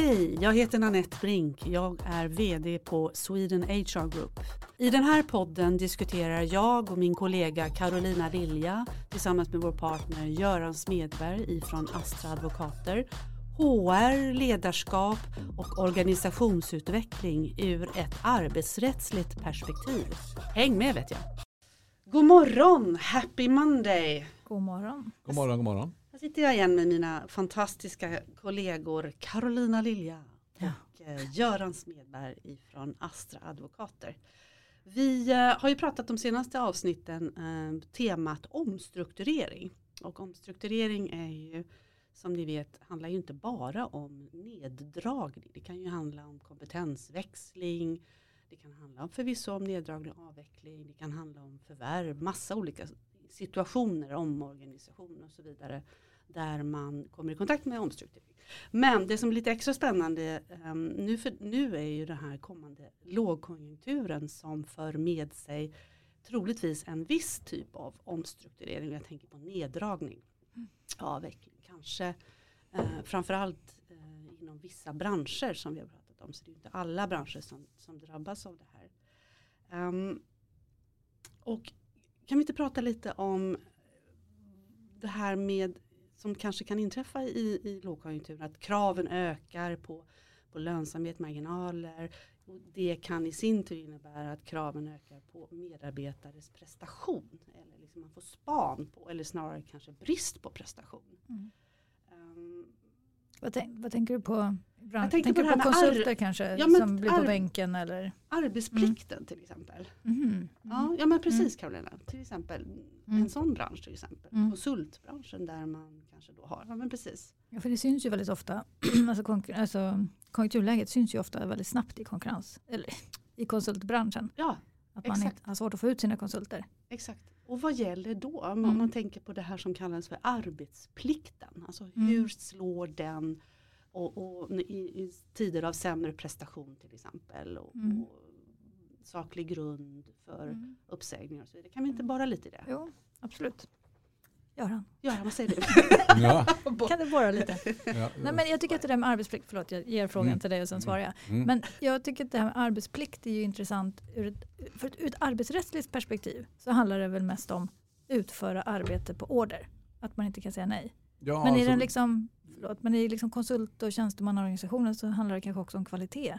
Hej, jag heter Nanette Brink. Jag är VD på Sweden HR Group. I den här podden diskuterar jag och min kollega Carolina Lilja tillsammans med vår partner Göran Smedberg ifrån Astra Advokater HR, ledarskap och organisationsutveckling ur ett arbetsrättsligt perspektiv. Häng med vet jag! God morgon! Happy Monday! God morgon. God morgon, god morgon. Här sitter jag igen med mina fantastiska kollegor Carolina Lilja Ja. och eh, Göran Smedberg ifrån Astra Advokater. Vi eh, har ju pratat de senaste avsnitten eh, temat omstrukturering. Och omstrukturering är ju som ni vet handlar ju inte bara om neddragning. Det kan ju handla om kompetensväxling. Det kan handla om förvisso om neddragning och avveckling. Det kan handla om förvärv. Massa olika situationer, omorganisation och så vidare. Där man kommer i kontakt med omstrukturering. Men det som är lite extra spännande um, nu, för, nu är ju den här kommande lågkonjunkturen som för med sig troligtvis en viss typ av omstrukturering. Jag tänker på neddragning, avveckling, kanske eh, framförallt eh, inom vissa branscher som vi har pratat om. Så det är inte alla branscher som, som drabbas av det här. Um, och kan vi inte prata lite om det här med som kanske kan inträffa i, i lågkonjunkturen, att kraven ökar på, på lönsamhet, marginaler. Och det kan i sin tur innebära att kraven ökar på medarbetares prestation. Eller liksom man får span på, eller snarare kanske brist på prestation. Mm. Um, Vad, tänk, vad tänker du på? Bransch? Jag tänker tänker på på konsulter kanske Ja, som blir på bänken eller? arbetsplikten till exempel. Mhm. Ja, ja men precis Karolina. Till exempel Mm. en sån bransch till exempel. Mm. Konsultbranschen där man kanske då har, ja men precis. Ja, för det syns ju väldigt ofta, alltså, alltså, konjunkturläget syns ju ofta väldigt snabbt i konkurrens, eller i konsultbranschen. Ja, Att man Exakt. inte har svårt att få ut sina konsulter. exakt. Och vad gäller då? Om Mm. man tänker på det här som kallas för arbetsplikten. Alltså Mm. hur slår den och, och i, i tider av sämre prestation till exempel. Och, Mm. och saklig grund för Mm. uppsägningar och så vidare. Kan vi inte bara lite i det? Jo, absolut. Göran, Göran, vad säger du? Ja, kan du borra lite? ja. Nej, men jag tycker att det där med arbetsplikt, förlåt jag ger frågan Mm. till dig och sen Mm. svarar jag. Mm. Men jag tycker att det här med arbetsplikt är ju intressant. Ur ett, för ett, ur ett arbetsrättsligt perspektiv så handlar det väl mest om utföra arbete på order. Att man inte kan säga nej. ja, men i alltså, den liksom, förlåt, men i liksom konsult och tjänstemannaorganisationen så handlar det kanske också om kvalitet.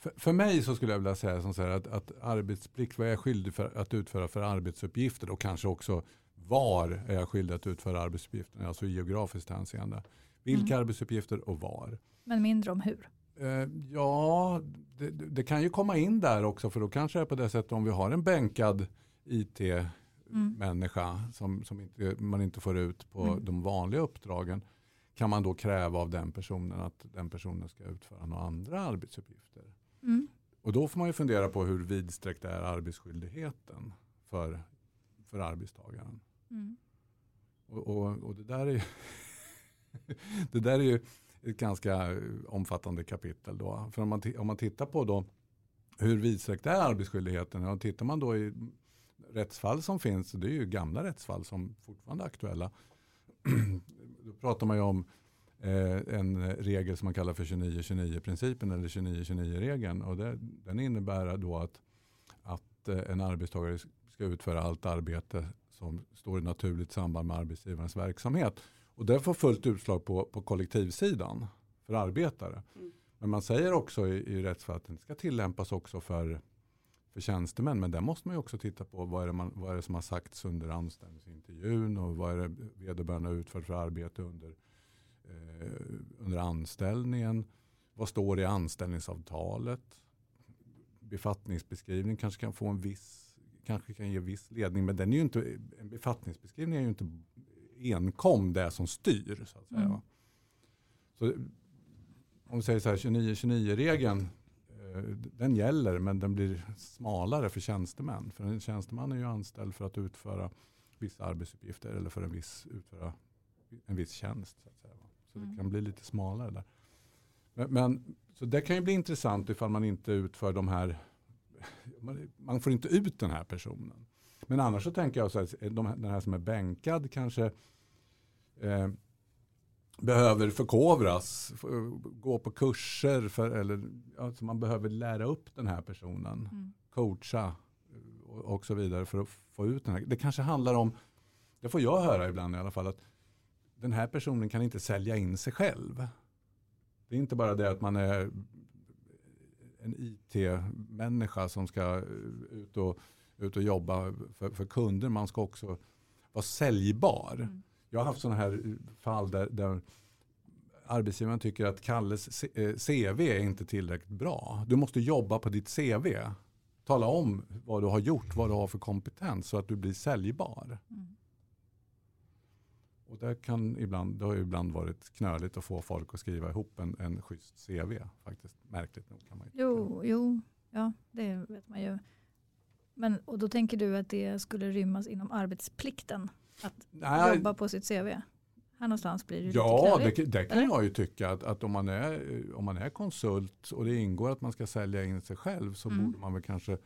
För, för mig så skulle jag vilja säga som så att, att arbetsplikt, vad jag är skyldig för att utföra för arbetsuppgifter och kanske också var är jag skyldig att utföra arbetsuppgifter, alltså i geografiskt hänseende. Vilka Mm. arbetsuppgifter och var. Men mindre om hur. Eh, ja, det, det kan ju komma in där också för då kanske det är på det sättet om vi har en bänkad IT-människa som, som inte, man inte får ut på Mm. de vanliga uppdragen. Kan man då kräva av den personen att den personen ska utföra några andra arbetsuppgifter? Mm. Och då får man ju fundera på hur vidsträckt är arbetsskyldigheten för, för arbetstagaren. Mm. Och, och, och det, där är ju det där är ju ett ganska omfattande kapitel. Då. För om man, om man tittar på då hur vidsträckt är arbetsskyldigheten? Ja, tittar man då i rättsfall som finns, det är ju gamla rättsfall som fortfarande är aktuella. då pratar man ju om en regel som man kallar för 29-29-principen eller 29-29-regeln. Och det, den innebär då att, att eh, en arbetstagare ska utföra allt arbete som står i naturligt samband med arbetsgivarens verksamhet. Och det får fullt utslag på, på kollektivsidan för arbetare. Mm. Men man säger också i, i rättsfall att den ska tillämpas också för, för tjänstemän. Men där måste man ju också titta på vad är, det man, vad är som har sagts under anställningsintervjun och vad är det vederbörande har utfört för arbete under, eh, under anställningen. Vad står det i anställningsavtalet? Befattningsbeskrivning kanske kan få en viss kanske kan ge viss ledning men den är ju inte, en befattningsbeskrivning är ju inte enkom det som styr. Så att säga. Mm. Så, om vi säger så här 29-29-regeln eh, den gäller men den blir smalare för tjänstemän. För en tjänsteman är ju anställd för att utföra vissa arbetsuppgifter eller för en viss, utföra en viss tjänst. Mm. det kan bli lite smalare där. Men, men, så det kan ju bli intressant ifall man inte utför de här man- får inte ut den här personen. Men annars så tänker jag så här, de, den här som är bänkad kanske eh, behöver förkovras, gå på kurser för, eller alltså man behöver lära upp den här personen, Mm. coacha och, och så vidare för att få ut den här. Det kanske handlar om, det får jag höra ibland i alla fall, att den här personen kan inte sälja in sig själv. Det är inte bara det att man är en IT-människa som ska ut och, ut och jobba för, för kunder. Man ska också vara säljbar. Mm. Jag har haft sådana här fall där, där arbetsgivaren tycker att Kalles C- eh, CV är inte tillräckligt bra. Du måste jobba på ditt CV. Tala om vad du har gjort, vad du har för kompetens så att du blir säljbar. Mm. Och det, kan ibland, det har ju ibland varit knöligt att få folk att skriva ihop en, en schysst CV. Faktiskt. Märkligt nog kan man ju. Jo, jo, ja det vet man ju. Men, och då tänker du att det skulle rymmas inom arbetsplikten? Att Nej, jobba på sitt CV? Här någonstans blir det Ja, lite det, det kan eller? jag ju tycka att, att om, man är, om man är konsult och det ingår att man ska sälja in sig själv så Mm. borde man väl kanske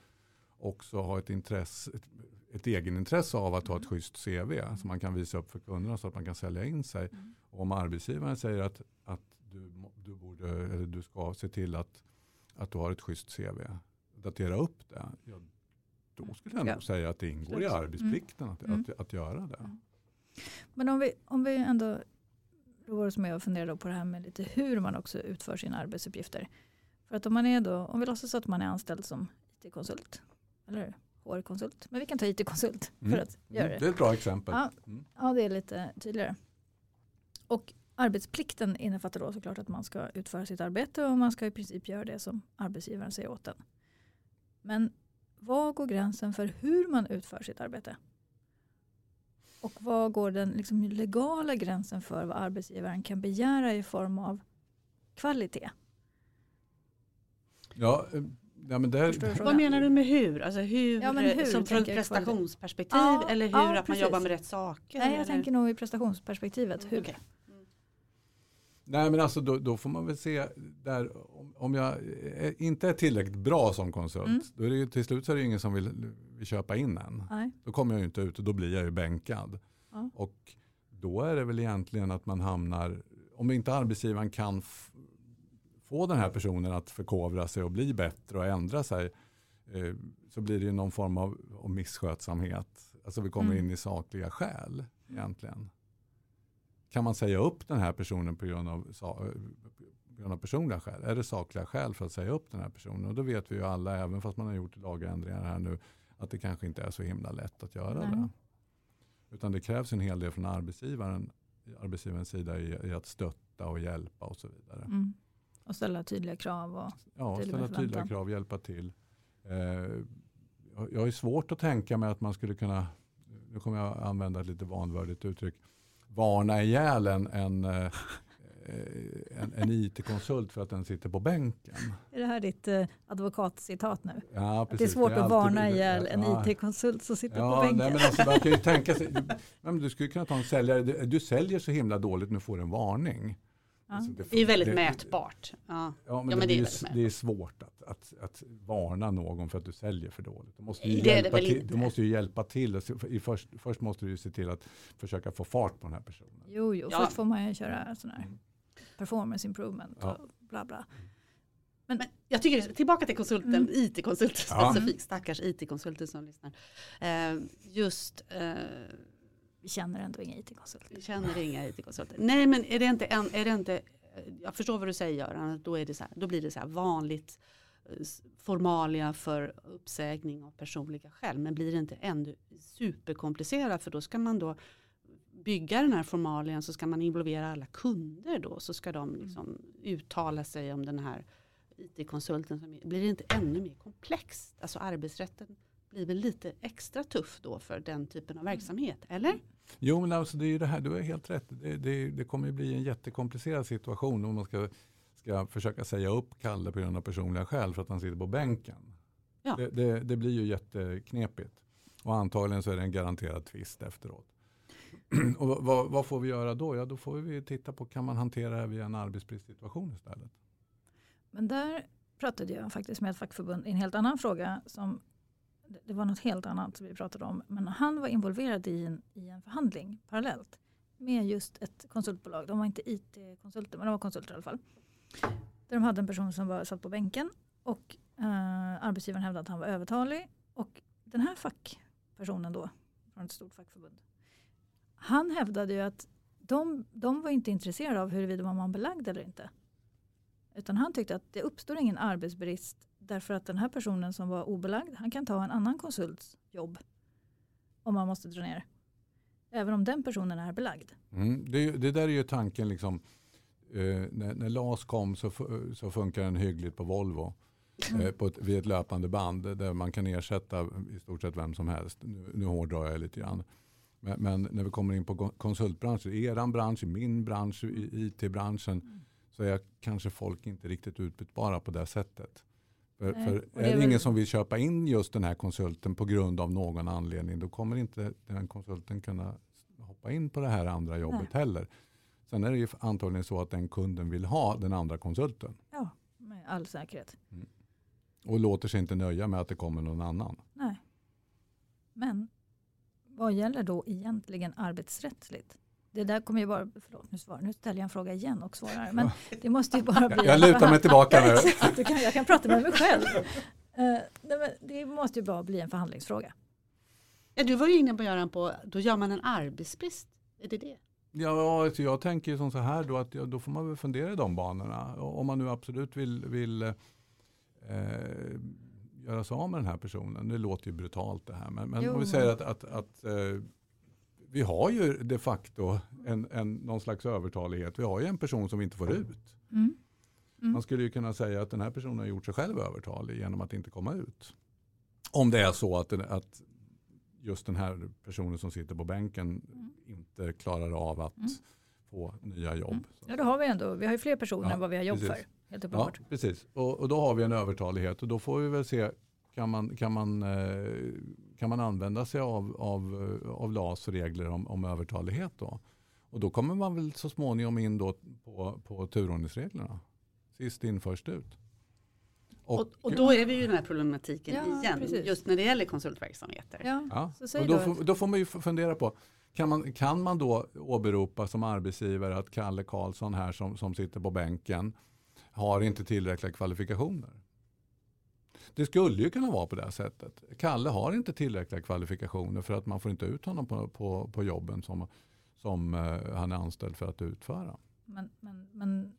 också ha ett, intresse, ett, ett egenintresse av att ha ett Mm. schysst CV som man kan visa upp för kunderna så att man kan sälja in sig. Mm. Och om arbetsgivaren säger att, att du, du, borde, eller du ska se till att, att du har ett schysst CV, datera upp det, ja, då skulle jag Ja. nog säga att det ingår i arbetsplikten att, Mm. att, att göra det. Mm. Men om vi, om vi ändå roar oss med att fundera på det här med lite hur man också utför sina arbetsuppgifter. För att om man är då, om vi låtsas att man är anställd som IT-konsult eller HR-konsult, men vi kan ta IT-konsult för Mm. att göra Mm, det. det är ett bra exempel. Ja. Mm. Ja, det är lite tydligare. Och arbetsplikten innefattar då såklart att man ska utföra sitt arbete och man ska i princip göra det som arbetsgivaren säger åt en. Men var går gränsen för hur man utför sitt arbete? Och var går den liksom legala gränsen för vad arbetsgivaren kan begära i form av kvalitet? Ja, ja, men där? Vad menar du med hur? Alltså hur, Ja, men hur som från prestationsperspektiv Ja, eller hur ja, att man jobbar med rätt saker? Nej, jag eller? tänker nog i prestationsperspektivet. Hur? Okej. Nej men alltså då, då får man väl se där om, om jag är, inte är tillräckligt bra som konsult. Mm. Då är det ju, till slut så är det ingen som vill, vill köpa in en. Nej. Då kommer jag ju inte ut och då blir jag ju bänkad. Ja. Och då är det väl egentligen att man hamnar, om inte arbetsgivaren kan få den här personen att förkovra sig och bli bättre och ändra sig eh, så blir det ju någon form av, av misskötsamhet. Alltså vi kommer Mm. in i sakliga skäl egentligen. Kan man säga upp den här personen på grund av, sa- på grund av personliga skäl? Är det sakliga skäl för att säga upp den här personen? Och då vet vi ju alla, även fast man har gjort lagändringar här nu, att det kanske inte är så himla lätt att göra Nej. det. Utan det krävs en hel del från arbetsgivaren, arbetsgivarens sida i, i att stötta och hjälpa och så vidare. Mm. Och ställa tydliga krav. Och, Ja, Tydlig ställa tydliga krav, hjälpa till. Eh, jag- har svårt att tänka mig att man skulle kunna, nu kommer jag använda ett lite vanvördigt uttryck, varna ihjäl en, en, eh, en, en IT-konsult för att den sitter på bänken. är det här ditt eh, advokatcitat nu? Ja, Att det är precis. svårt att alltid- varna ihjäl en ja, IT-konsult som sitter Ja, på bänken. nej, men alltså, man kan ju tänka sig, du, nej, du skulle kunna ta en säljare, du, du säljer så himla dåligt, nu får du en varning. Ja. Alltså, Det är ju väldigt det- mätbart. Ja. Ja, men, Ja, men det, det är är, det är svårt att, att, att varna någon för att du säljer för dåligt. Du måste ju, det är det hjälpa, till, du måste ju hjälpa till. I först, först måste du ju se till att försöka få fart på den här personen. Jo, jo. Ja. först får man ju köra sån här Mm. performance improvement Ja. och bla bla. Men jag tycker, det är- tillbaka till konsulten, Mm. IT-konsulten Ja. specifikt, stackars IT-konsulter som lyssnar. Eh, just, eh, vi känner ändå inga IT-konsulter. vi känner inga IT-konsulter. Nej men är det inte, en, är det inte jag förstår vad du säger Göran, då, är det så här, då blir det så här vanligt eh, formalia för uppsägning av personliga skäl. Men blir det inte ändå superkomplicerat för då ska man då bygga den här formalian så ska man involvera alla kunder då så ska de liksom uttala sig om den här IT-konsulten. Blir det inte ännu mer komplext? Alltså arbetsrätten blir väl lite extra tuff då för den typen av verksamhet, eller? Jo, men alltså det är ju det här, du har helt rätt. Det, det, det kommer ju bli en jättekomplicerad situation om man ska, ska försöka säga upp Kalle på grund av personliga skäl för att han sitter på bänken. Ja. Det, det, det blir ju jätteknepigt. Och antagligen så är det en garanterad tvist efteråt. Och vad- vad, vad får vi göra då? Ja, då får vi titta på, kan man hantera det här via en arbetsbristsituation istället? Men där pratade jag faktiskt med ett fackförbund i en helt annan fråga. Som, det- var något helt annat som vi pratade om. Men han var involverad i en, i en förhandling parallellt med just ett konsultbolag. De var inte IT-konsulter men de var konsulter i alla fall. Där de hade en person som var, satt på bänken och eh, arbetsgivaren hävdade att han var övertalig. Och den här fackpersonen då, från ett stort fackförbund, han hävdade ju att de, de var inte intresserade av huruvida man var belagd eller inte. Utan han tyckte att det uppstår ingen arbetsbrist därför att den här personen som var obelagd, han kan ta en annan konsults jobb om man måste dra ner. Även om den personen är belagd. Mm, det, det, där är ju tanken liksom. Eh, när, när, LAS kom så, så funkar den hyggligt på Volvo. Mm. Eh, på ett, vid ett löpande band där man kan ersätta i stort sett vem som helst. Nu, nu hårdrar jag lite grann. Men, men, när vi kommer in på konsultbranschen, i er bransch, i min bransch, i IT-branschen mm. så är kanske folk inte riktigt utbytbara på det sättet. För, för är det, väl... ingen som vill köpa in just den här konsulten på grund av någon anledning då kommer inte den konsulten kunna hoppa in på det här andra jobbet Nej. heller. Sen är det ju antagligen så att den kunden vill ha den andra konsulten. Ja, med all säkerhet. Mm. Och låter sig inte nöja med att det kommer någon annan. Nej. Men vad gäller då egentligen arbetsrättsligt? Det där kommer ju bara, förlåt nu, svar, nu ställer jag en fråga igen och svarar. Men det måste ju bara bli... Jag lutar mig tillbaka nu. jag, kan, jag kan prata med mig själv. Uh, det måste ju bara bli en förhandlingsfråga. Ja, du var ju inne på Göran på, då gör man en arbetsbrist. Är det det? Ja, alltså jag tänker som så här då att då får man väl fundera i de banorna. Om man nu absolut vill, vill eh, göra sig av med den här personen. Det låter ju brutalt det här. Men, men om vi säger att, att, att eh, vi har ju de facto en, en, någon slags övertalighet. Vi har ju en person som vi inte får ut. Mm. Mm. Man skulle ju kunna säga att den här personen har gjort sig själv övertalig genom att inte komma ut. Om det är så att, att just den här personen som sitter på bänken mm. inte klarar av att mm. få nya jobb. Mm. Ja, då har vi ändå, vi har ju fler personer ja, än vad vi har jobb precis. för. Helt ja, precis. Och, och, då har vi en övertalighet och då får vi väl se, kan man, kan man, eh, kan man använda sig av, av, av LAS regler om, om övertalighet då? Och då kommer man väl så småningom in då på, på turordningsreglerna. Sist in först ut. Och, och, och, då är vi ju i den här problematiken ja, igen, precis. just när det gäller konsultverksamheter. Ja, ja. och då, får, då får man ju fundera på, kan man, kan man då åberopa som arbetsgivare att Kalle Karlsson här som, som sitter på bänken har inte tillräckliga kvalifikationer? Det skulle ju kunna vara på det sättet. Kalle har inte tillräckliga kvalifikationer för att man får inte ut honom på, på, på jobben som, som uh, han är anställd för att utföra. Men, men, men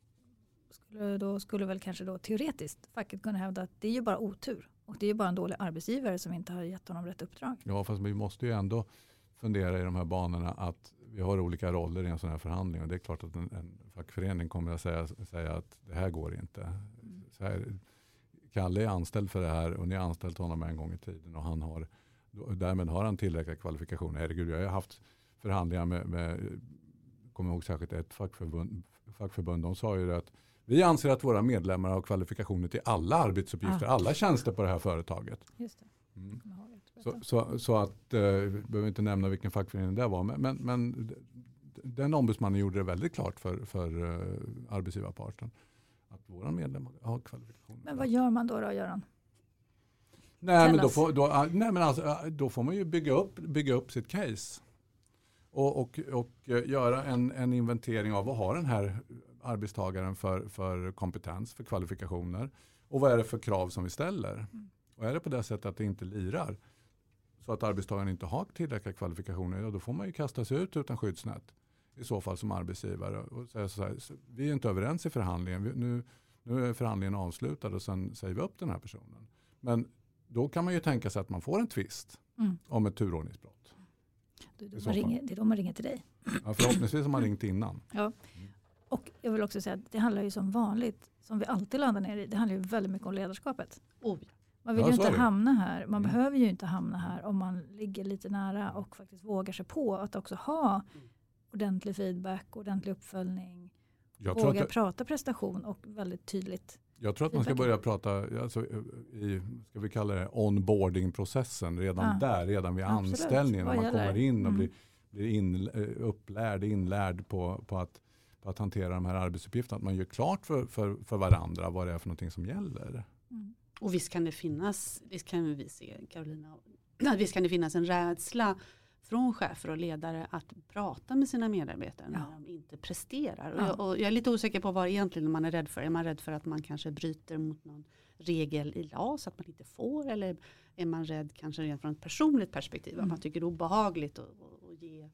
skulle, då skulle väl kanske då teoretiskt facket kunna hävda att det är ju bara otur. Och det är ju bara en dålig arbetsgivare som inte har gett honom rätt uppdrag. Ja, fast vi måste ju ändå fundera i de här banorna att vi har olika roller i en sån här förhandling. Och det är klart att en, en fackförening kommer att säga, säga att det här går inte. Så här, Kalle är anställd för det här och ni har anställt honom en gång i tiden och han har, därmed har han tillräckliga kvalifikationer. Herregud, jag har haft förhandlingar med, med kommer ihåg särskilt ett fackförbund, fackförbund. De sa ju att vi anser att våra medlemmar har kvalifikationer till alla arbetsuppgifter, ah. alla tjänster på det här företaget. Just det. Mm. Så, så, så, att, eh, behöver inte nämna vilken fackförening det var, men, men, men den ombudsmannen gjorde det väldigt klart för, för uh, arbetsgivarparten att våra medlemmar har kvalifikationer. Men vad gör man då, då Göran? Nej, men då, får, då, ah, nej, men alltså, ah, då får man ju bygga upp, bygga upp sitt case. Och, och, och eh, göra en, en inventering av vad har den här arbetstagaren för, för kompetens, för kvalifikationer. Och vad är det för krav som vi ställer? Mm. Och är det på det sättet att det inte lirar så att arbetstagaren inte har tillräckliga kvalifikationer, ja, då får man ju kasta sig ut utan skyddsnät i så fall som arbetsgivare. Och säga så här, vi är inte överens i förhandlingen, vi, nu, nu är förhandlingen avslutad och sen säger vi upp den här personen. Men då kan man ju tänka sig att man får en tvist mm. om ett turordningsbrott. Det är, då man ringer, det är då man ringer till dig. Ja, förhoppningsvis har man ringt innan. Ja. Mm. Och jag vill också säga att det handlar ju som vanligt, som vi alltid landar ner i, det handlar ju väldigt mycket om ledarskapet. Oh. Man vill ja, ju inte hamna här, man mm. behöver ju inte hamna här om man ligger lite nära och faktiskt vågar sig på att också ha ordentlig feedback, ordentlig uppföljning. Våga att, prata prestation och väldigt tydligt. Jag tror att man ska börja prata, alltså, i, ska vi kalla det onboarding-processen, redan ja. där, redan vid Absolut. anställningen. När man kommer in och mm. blir, blir in, eh, upplärd, inlärd på, på att att hantera de här arbetsuppgifterna. Att man gör klart för, för, för varandra vad det är för någonting som gäller. Mm. Och visst kan det finnas, visst kan vi se Carolina, visst kan det finnas en rädsla från chefer och ledare att prata med sina medarbetare Ja. när de inte presterar. Och, Ja. jag, och jag är lite osäker på vad egentligen man är rädd för. Är man rädd för att man kanske bryter mot någon regel i LAS, att man inte får? Eller är man rädd kanske rent från ett personligt perspektiv, Mm. att man tycker det är obehagligt att att- att ge eh,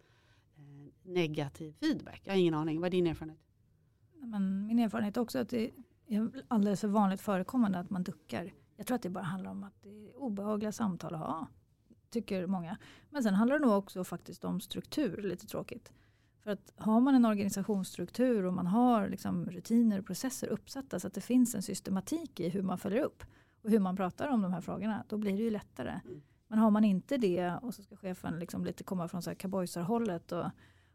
negativ feedback? Jag har ingen aning, vad är din erfarenhet? Men min erfarenhet är också att det är alldeles för vanligt förekommande att man duckar. Jag tror att det bara handlar om att det är obehagliga samtal att ha, tycker många. Men sen handlar det nog också faktiskt om struktur, lite tråkigt. För att har man en organisationsstruktur och man har liksom rutiner och processer uppsatta så att det finns en systematik i hur man följer upp och hur man pratar om de här frågorna, då blir det ju lättare. Mm. Men har man inte det och så ska chefen liksom lite komma från cowboysarhållet och,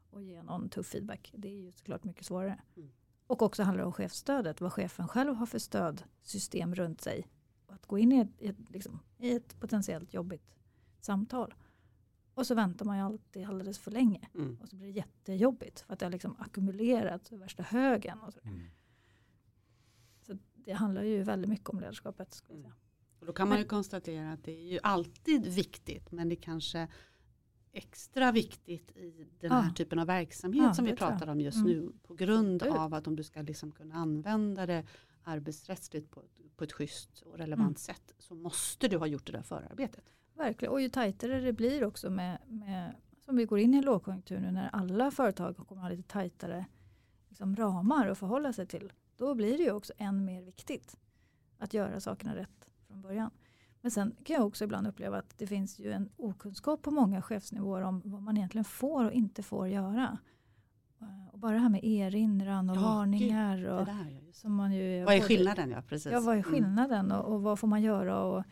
och ge någon tuff feedback, det är ju såklart mycket svårare. Mm. Och också handlar det om chefsstödet, vad chefen själv har för stödsystem runt sig. Och att gå in i ett, i ett, liksom, i ett potentiellt jobbigt samtal. Och så väntar man ju alltid alldeles för länge. Mm. Och så blir det jättejobbigt för att det har liksom ackumulerats i värsta högen. Och så. Mm. så det handlar ju väldigt mycket om ledarskapet. Ska jag säga. Och då kan man ju konstatera att det är ju alltid viktigt men det är kanske extra viktigt i den här Ja. typen av verksamhet Ja, som vi pratar om just Mm. nu. På grund Absolut. av att om du ska liksom kunna använda det arbetsrättsligt på ett, på ett schysst och relevant Mm. sätt så måste du ha gjort det där förarbetet. Verkligen, och ju tajtare det blir också med, med som vi går in i en lågkonjunktur nu när alla företag kommer ha lite tajtare liksom, ramar att förhålla sig till. Då blir det ju också än mer viktigt att göra sakerna rätt från början. Men sen kan jag också ibland uppleva att det finns ju en okunskap på många chefsnivåer om vad man egentligen får och inte får göra. Eh, Och bara det här med erinran och Ja, varningar. Och, som man ju Vad är skillnaden? Ja, precis. Ja, vad är Mm. skillnaden och, och vad får man göra? Och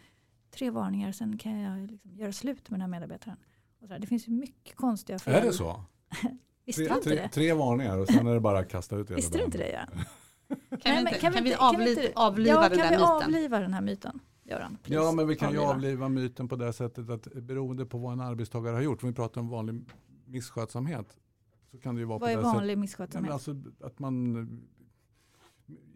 tre varningar, sen kan jag liksom göra slut med den här medarbetaren. Och så här, det finns ju mycket konstiga fel. Är det så? Visste Tre, du inte tre, det? tre varningar och sen är det bara att kasta ut Visste du inte det Göran? Kan, Nej, vi, men inte, kan kan vi vi inte- kan vi avli, inte- avliva ja, den kan vi myten? avliva den här myten? Göran. Ja, men vi kan ju Avliva. avliva myten på det sättet att beroende på vad en arbetstagare har gjort, om vi pratar om vanlig misskötsamhet, så kan det ju vara Vad är på det sättet. vanlig men misskötsamhet? Alltså att man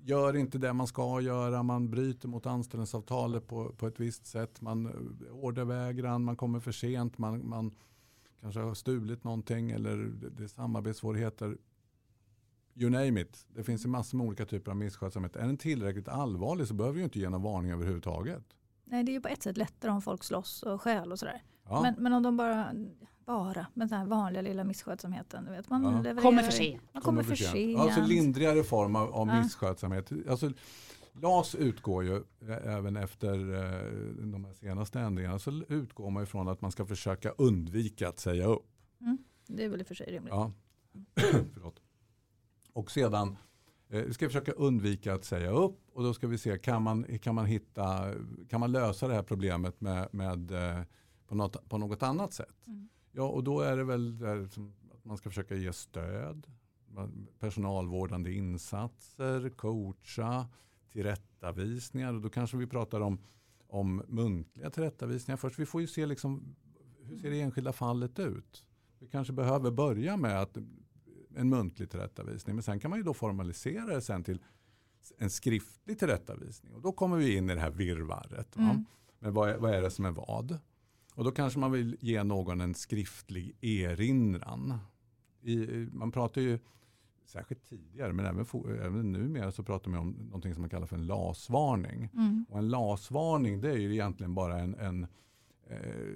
gör inte det man ska göra, man bryter mot anställningsavtalet på, på ett visst sätt, man eh, ordervägran, man kommer för sent, man, man kanske har stulit någonting eller det, det är samarbetssvårigheter. You name it. Det finns ju massor med olika typer av misskötsamhet. Är den tillräckligt allvarlig så behöver vi inte ge någon varning överhuvudtaget. Nej, det är ju på ett sätt lättare om folk slåss och skäl och sådär. Ja. Men, men om de bara, bara med den här vanliga lilla misskötsamheten. Du vet, man Ja. levererar, Kommer för sent. Man kommer för sent. Alltså lindrigare form av, av Ja. misskötsamhet. Alltså, LAS utgår ju även efter de här senaste ändringarna så utgår man ifrån att man ska försöka undvika att säga upp. Det är väl i och för sig rimligt. Ja. Förlåt. Och sedan eh, ska vi försöka undvika att säga upp och då ska vi se kan man, kan man, hitta, kan man lösa det här problemet med, med, eh, på, något, på något annat sätt. Mm. Ja, och då är det väl att man ska försöka ge stöd, personalvårdande insatser, coacha, tillrättavisningar. Och då kanske vi pratar om, om muntliga tillrättavisningar först. Vi får ju se liksom, hur ser det enskilda fallet ut. Vi kanske behöver börja med att, en muntlig tillrättavisning. Men sen kan man ju då formalisera det sen till en skriftlig tillrättavisning. Och då kommer vi in i det här virrvarret. va? Mm. Men vad är, vad är det som är vad? Och då kanske man vill ge någon en skriftlig erinran. I, man pratar ju, särskilt tidigare, men även, även numera så pratar man om någonting som man kallar för en LAS-varning. Mm. Och en LAS-varning det är ju egentligen bara en, en, eh,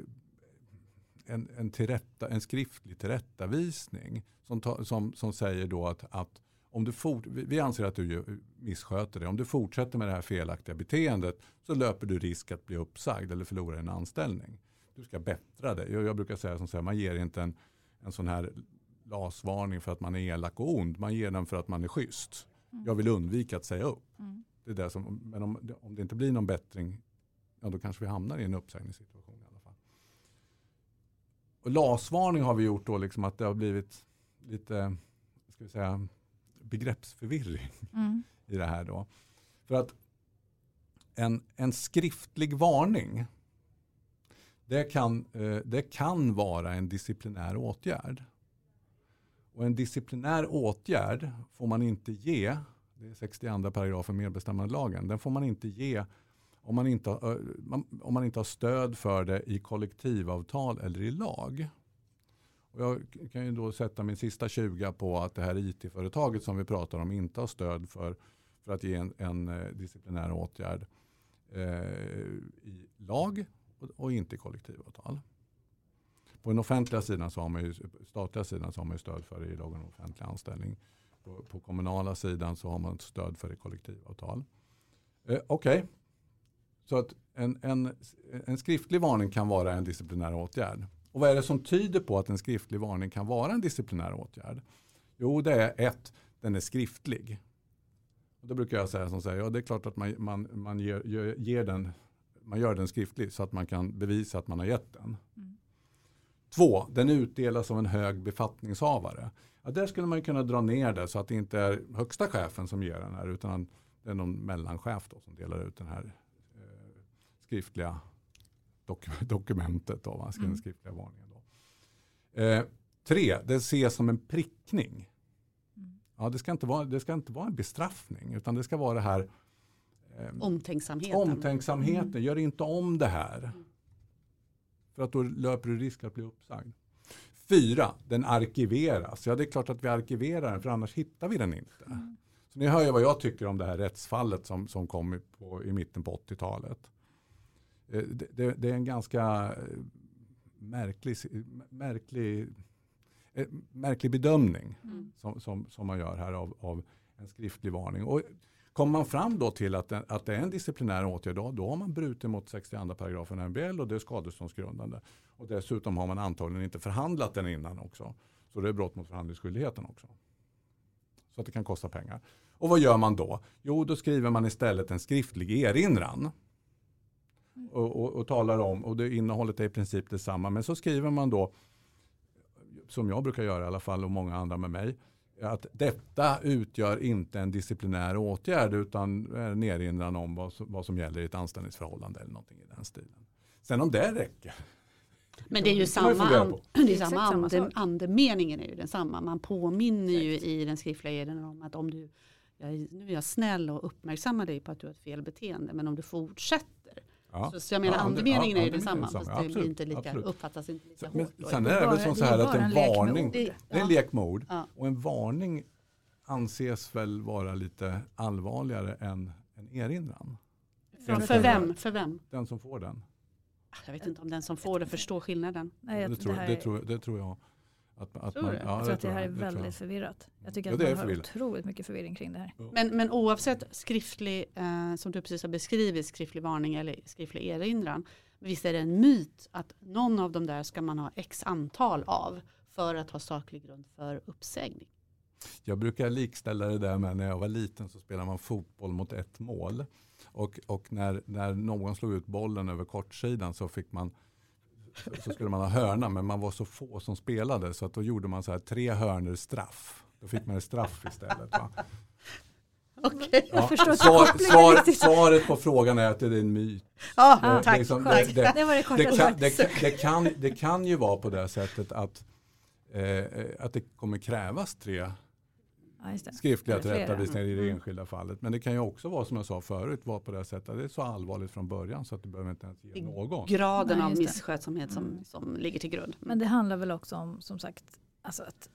en, en, tillrätta, en skriftlig tillrättavisning som, ta, som, som säger då att, att om du fort, vi anser att du missköter dig. Om du fortsätter med det här felaktiga beteendet så löper du risk att bli uppsagd eller förlora en anställning. Du ska bättra dig. Jag, jag brukar säga som så här, man ger inte en, en sån här LAS-varning för att man är elak och ond. Man ger den för att man är schysst. Mm. Jag vill undvika att säga upp. Mm. Det är det som, men om, om det inte blir någon bättring, ja då kanske vi hamnar i en uppsägningssituation i alla fall. Och LAS-varning har vi gjort då liksom att det har blivit lite, ska vi säga, begreppsförvirring Mm. i det här då. För att en, en skriftlig varning, det kan, eh, det kan vara en disciplinär åtgärd. Och en disciplinär åtgärd får man inte ge, det är 62 paragrafen medbestämmandelagen, den får man inte ge om man inte, eh, har- om man inte har stöd för det i kollektivavtal eller i lag. Och jag kan ju då sätta min sista 20 på att det här IT-företaget som vi pratar om inte har stöd för, för att ge en, en eh, disciplinär åtgärd eh, i lag och, inte kollektivavtal. På den offentliga sidan så har man ju, statliga sidan så har man ju stöd för det i lagen om offentlig anställning. På, på kommunala sidan så har man stöd för det i kollektivavtal. Eh, Okej, okay. så att en, en, en skriftlig varning kan vara en disciplinär åtgärd. Och vad är det som tyder på att en skriftlig varning kan vara en disciplinär åtgärd? Jo, det är ett, den är skriftlig. Och då brukar jag säga som säger, ja det är klart att man, man, man, ger, ger den, man gör den skriftlig så att man kan bevisa att man har gett den. Mm. Två, den utdelas av en hög befattningshavare. Ja, där skulle man kunna dra ner det så att det inte är högsta chefen som ger den här utan det är någon mellanchef då som delar ut den här eh, skriftliga dok dokumentet, då, den mm. skriftliga varningen. Då. Eh, tre, det ses som en prickning. Mm. Ja, det, ska inte vara, det ska inte vara en bestraffning utan det ska vara det här omtänksamheten. omtänksamheten. Mm. Gör inte om det här. För att då löper du risk att bli uppsagd. Fyra, den arkiveras. Ja, det är klart att vi arkiverar den för annars hittar vi den inte. Mm. Så ni hör ju vad jag tycker om det här rättsfallet som, som kom på, i mitten på 80-talet. Eh, det, det, det, är en ganska eh, märklig, märklig, eh, märklig bedömning mm. som, som, som, man gör här av, av, en skriftlig varning. Och kommer man fram då till att, det, att det är en disciplinär åtgärd, då, då har man brutit mot 62 paragrafen MBL och det är skadeståndsgrundande. Och dessutom har man antagligen inte förhandlat den innan också. Så det är brott mot förhandlingsskyldigheten också. Så att det kan kosta pengar. Och vad gör man då? Jo, då skriver man istället en skriftlig erinran. Och, och, och, talar om, och det innehållet är i princip detsamma. Men så skriver man då, som jag brukar göra i alla fall och många andra med mig, att detta utgör inte en disciplinär åtgärd utan en erinran om vad som, vad som gäller i ett anställningsförhållande eller någonting i den stilen. Sen om det räcker. Men det är ju samma, an, det är samma, ande, andemeningen är ju densamma. Man påminner Exakt. ju i den skriftliga eden om att om du, jag, nu är jag snäll och uppmärksammar dig på att du har ett fel beteende, men om du fortsätter Ja. Så, så jag menar ja, andemeningen ja, är ju densamma. Fast det blir inte lika, uppfattas inte lika men, hårt. Sen är det väl som så här att en, en varning, det, är en lek med ord. Och en varning anses väl vara lite allvarligare än en erinran. För, för vem? För vem? Den som får den. Jag vet inte om den som får det förstår skillnaden. Nej, det, tror, det, det, tror, det tror jag. Att, att man, ja, jag tror att det här är väldigt jag. förvirrat. Jag tycker ja, att man har förvirrat. otroligt mycket förvirring kring det här. Men, men oavsett skriftlig, eh, som du precis har beskrivit, skriftlig varning eller skriftlig erinran. Visst är det en myt att någon av de där ska man ha x antal av för att ha saklig grund för uppsägning. Jag brukar likställa det där med när jag var liten så spelade man fotboll mot ett mål. Och, och när, när någon slog ut bollen över kortsidan så fick man så skulle man ha hörna men man var så få som spelade så att då gjorde man så här tre hörnor straff. Då fick man straff istället. Va? Okay. Ja, svar, svar, svaret på frågan är att det är en myt. Ja, det, tack. Liksom, det, det, det, var det korta det, kan, det, kan, det kan ju vara på det sättet att, eh, att det kommer krävas tre Ja, skriftliga tillrättavisningar i det mm. enskilda fallet. Men det kan ju också vara som jag sa förut, vara på det sättet att det är så allvarligt från början så att du behöver inte ens ge någon. Graden Nej, av misskötsamhet som, mm. som ligger till grund. Men det handlar väl också om som sagt alltså att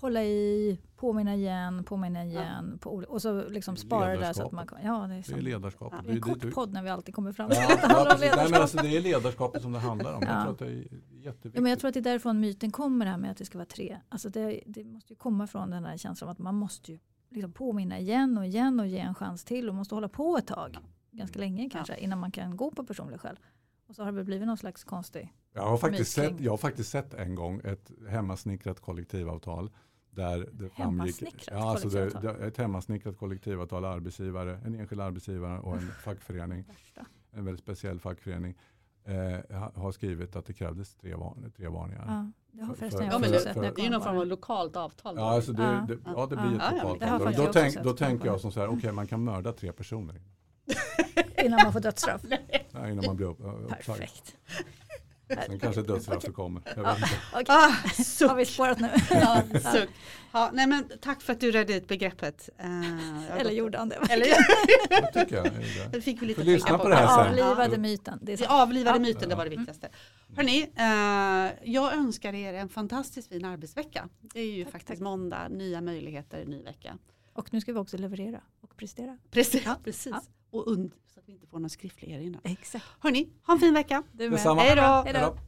hålla i, påminna igen, påminna igen. Ja. På, och så liksom spara det där så att man kan. Ja, det är, det är ledarskap. Ja. Det är en kort podd när vi alltid kommer fram till ja, att det handlar om ledarskap. Nej, men alltså, det är ledarskapet som det handlar om. Ja. Jag tror att det är jätteviktigt. Ja, men jag tror att det är därifrån myten kommer det här med att det ska vara tre. Alltså det, det måste ju komma från den här känslan att man måste ju liksom påminna igen och igen och ge en chans till och måste hålla på ett tag. Ganska länge kanske innan man kan gå på personlig själv. Och så har det blivit någon slags konstig jag har, faktiskt sett, jag har faktiskt sett en gång ett hemmasnickrat kollektivavtal där det framgick ja, alltså det, det, ett hemmasnickrat kollektivavtal, arbetsgivare, en enskild arbetsgivare och en fackförening, en väldigt speciell fackförening, eh, har skrivit att det krävdes tre, var, tre varningar. Ja, det har förresten jag också sett. Det är ju någon form av lokalt avtal. Ja, alltså det, ja. Det, ja, det blir ett lokalt avtal. Då, tänk, då tänker jag som så här, okej okay, man kan mörda tre personer. innan man får dödsstraff? Nej, innan man blir uppsagd. Perfekt. Sen kanske dödsstraffet kommer. Ja, okay. ah. Har vi spårat nu? ja, suck. Ja, nej, men tack för att du redde ut begreppet. Uh, Eller gjorde han det? Eller, det tycker jag. Det fick vi lite att på. på det här sen. Avlivade myten. Det vi avlivade ja. myten, det var det mm. viktigaste. Mm. Hörrni, uh, jag önskar er en fantastiskt fin arbetsvecka. Det är ju tack, faktiskt tack. måndag, nya möjligheter, ny vecka. Och nu ska vi också leverera och prestera. Precis, ja, precis. Ja. och und att vi inte får någon skriftlig erinran. Exakt. Hörni, ha en fin vecka. Du med. Hej då.